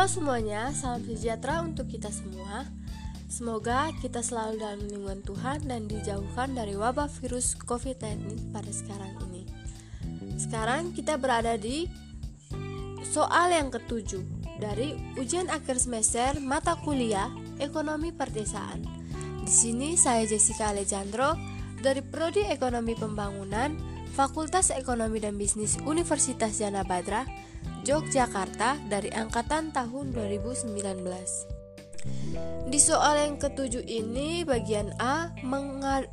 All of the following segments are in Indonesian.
Halo semuanya, salam sejahtera untuk kita semua. Semoga kita selalu dalam lindungan Tuhan dan dijauhkan dari wabah virus COVID-19 pada sekarang ini. Sekarang kita berada di soal yang ketujuh dari ujian akhir semester mata kuliah Ekonomi Perdesaan. Di sini saya Jessica Alejandro dari Prodi Ekonomi Pembangunan, Fakultas Ekonomi dan Bisnis Universitas Jana Badra Yogyakarta dari angkatan tahun 2019. Di soal yang ketujuh ini, bagian A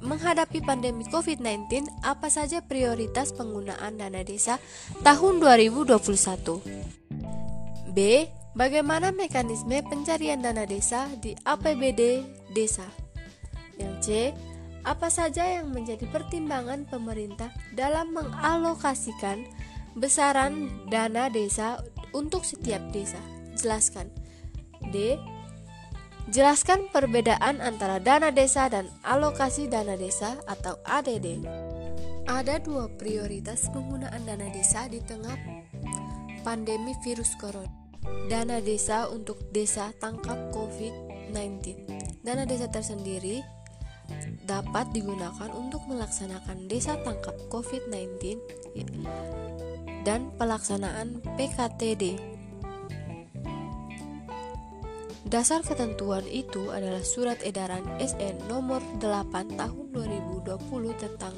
menghadapi pandemi COVID-19, apa saja prioritas penggunaan dana desa tahun 2021? B. Bagaimana mekanisme pencarian dana desa di APBD desa? Yang C. Apa saja yang menjadi pertimbangan pemerintah dalam mengalokasikan besaran dana desa untuk setiap desa. Jelaskan. D. Jelaskan perbedaan antara dana desa dan alokasi dana desa atau ADD. Ada dua prioritas penggunaan dana desa di tengah pandemi virus corona. Dana desa untuk desa tangkap COVID-19. Dana desa tersendiri dapat digunakan untuk melaksanakan desa tangkap COVID-19 dan pelaksanaan PKTD. Dasar ketentuan itu adalah Surat Edaran SN nomor 8 tahun 2020 tentang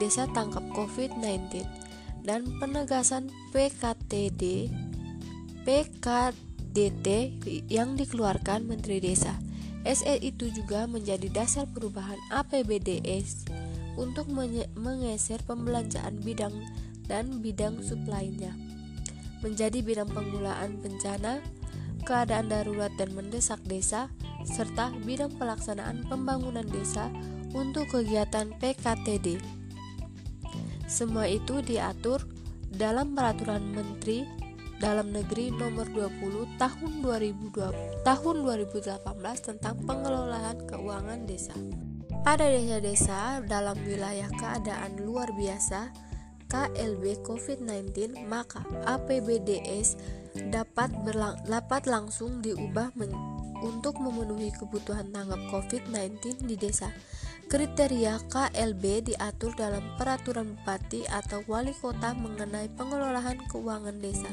Desa Tangkap COVID-19 dan penegasan PKTD PKDT yang dikeluarkan Menteri Desa. SE itu juga menjadi dasar perubahan APBDS untuk menggeser pembelanjaan bidang dan bidang suplainya menjadi bidang penggunaan bencana, keadaan darurat dan mendesak desa, serta bidang pelaksanaan pembangunan desa untuk kegiatan PKTD. Semua itu diatur dalam Peraturan Menteri Dalam Negeri Nomor 20 Tahun 2020 tahun 2018 tentang pengelolaan keuangan desa. Pada desa-desa dalam wilayah keadaan luar biasa, KLB COVID-19, maka APBDS dapat berlang dapat langsung diubah untuk memenuhi kebutuhan tanggap COVID-19 di desa. Kriteria KLB diatur dalam peraturan bupati atau wali kota mengenai pengelolaan keuangan desa.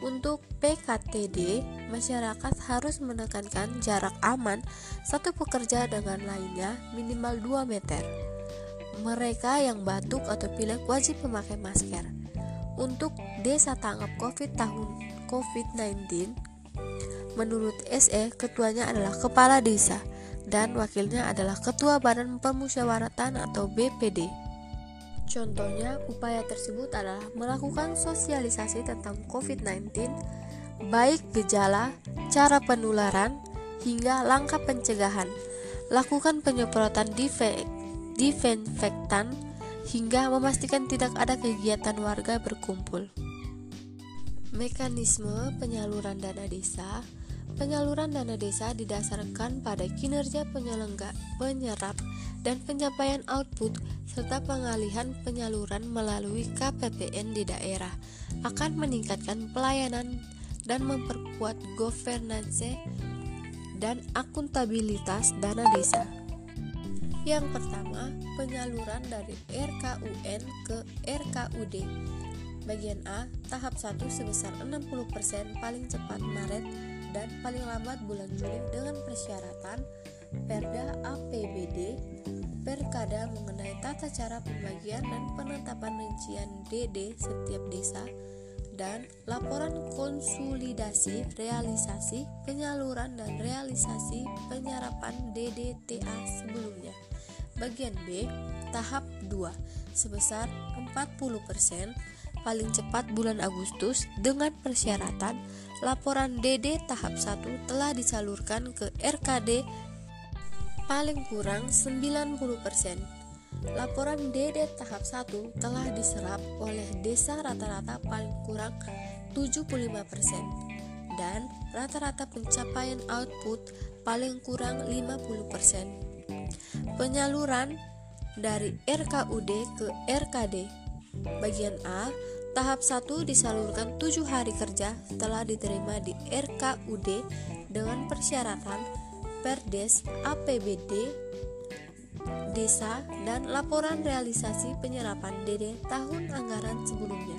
Untuk PKTD, masyarakat harus menekankan jarak aman satu pekerja dengan lainnya minimal 2 meter mereka yang batuk atau pilek wajib memakai masker. Untuk desa tanggap COVID tahun COVID-19, menurut SE, ketuanya adalah kepala desa dan wakilnya adalah ketua Badan Permusyawaratan atau BPD. Contohnya, upaya tersebut adalah melakukan sosialisasi tentang COVID-19, baik gejala, cara penularan, hingga langkah pencegahan. Lakukan penyemprotan disinfektan hingga memastikan tidak ada kegiatan warga berkumpul. Mekanisme penyaluran dana desa Penyaluran dana desa didasarkan pada kinerja penyelengga, penyerap, dan penyampaian output serta pengalihan penyaluran melalui KPPN di daerah akan meningkatkan pelayanan dan memperkuat governance dan akuntabilitas dana desa. Yang pertama, penyaluran dari RKUN ke RKUD. Bagian A, tahap 1 sebesar 60% paling cepat Maret dan paling lambat bulan Juli dengan persyaratan Perda APBD, Perkada mengenai tata cara pembagian dan penetapan rincian DD setiap desa, dan laporan konsolidasi, realisasi, penyaluran dan realisasi penyerapan DDTA sebelumnya. Bagian B, tahap 2, sebesar 40% paling cepat bulan Agustus dengan persyaratan laporan DD tahap 1 telah disalurkan ke RKD paling kurang 90%. Laporan DD tahap 1 telah diserap oleh desa rata-rata paling kurang 75% dan rata-rata pencapaian output paling kurang 50%. Penyaluran dari RKUD ke RKD Bagian A, Tahap 1 disalurkan 7 hari kerja setelah diterima di RKUD dengan persyaratan Perdes, APBD, desa, dan laporan realisasi penyerapan DD tahun anggaran sebelumnya.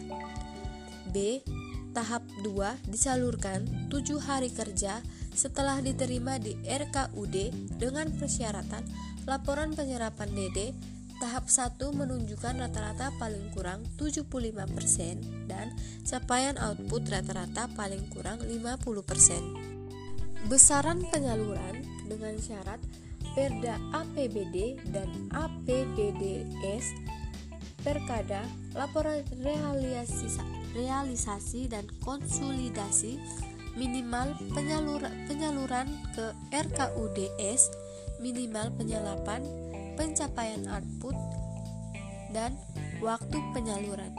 B. Tahap 2 disalurkan 7 hari kerja setelah diterima di RKUD dengan persyaratan laporan penyerapan DD tahap 1 menunjukkan rata-rata paling kurang 75% dan capaian output rata-rata paling kurang 50%. Besaran penyaluran dengan syarat Perda APBD dan APBDS Perkada, laporan realisasi, realisasi dan konsolidasi minimal penyaluran, penyaluran ke RKUDS, minimal penyalapan, pencapaian output, dan waktu penyaluran.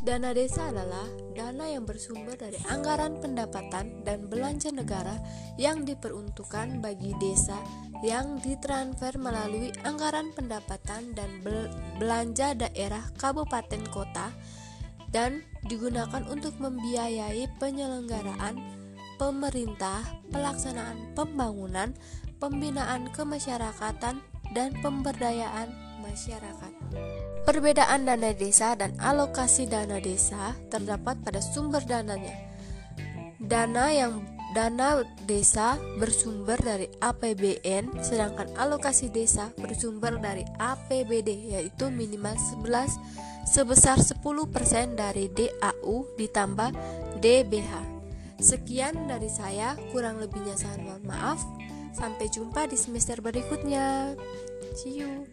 Dana desa adalah dana yang bersumber dari anggaran pendapatan dan belanja negara yang diperuntukkan bagi desa yang ditransfer melalui anggaran pendapatan dan belanja daerah kabupaten kota dan digunakan untuk membiayai penyelenggaraan pemerintah, pelaksanaan pembangunan, pembinaan kemasyarakatan, dan pemberdayaan masyarakat. Perbedaan dana desa dan alokasi dana desa terdapat pada sumber dananya. Dana yang dana desa bersumber dari APBN sedangkan alokasi desa bersumber dari APBD yaitu minimal 11 sebesar 10% dari DAU ditambah DBH. Sekian dari saya, kurang lebihnya saya mohon maaf. Sampai jumpa di semester berikutnya. See you.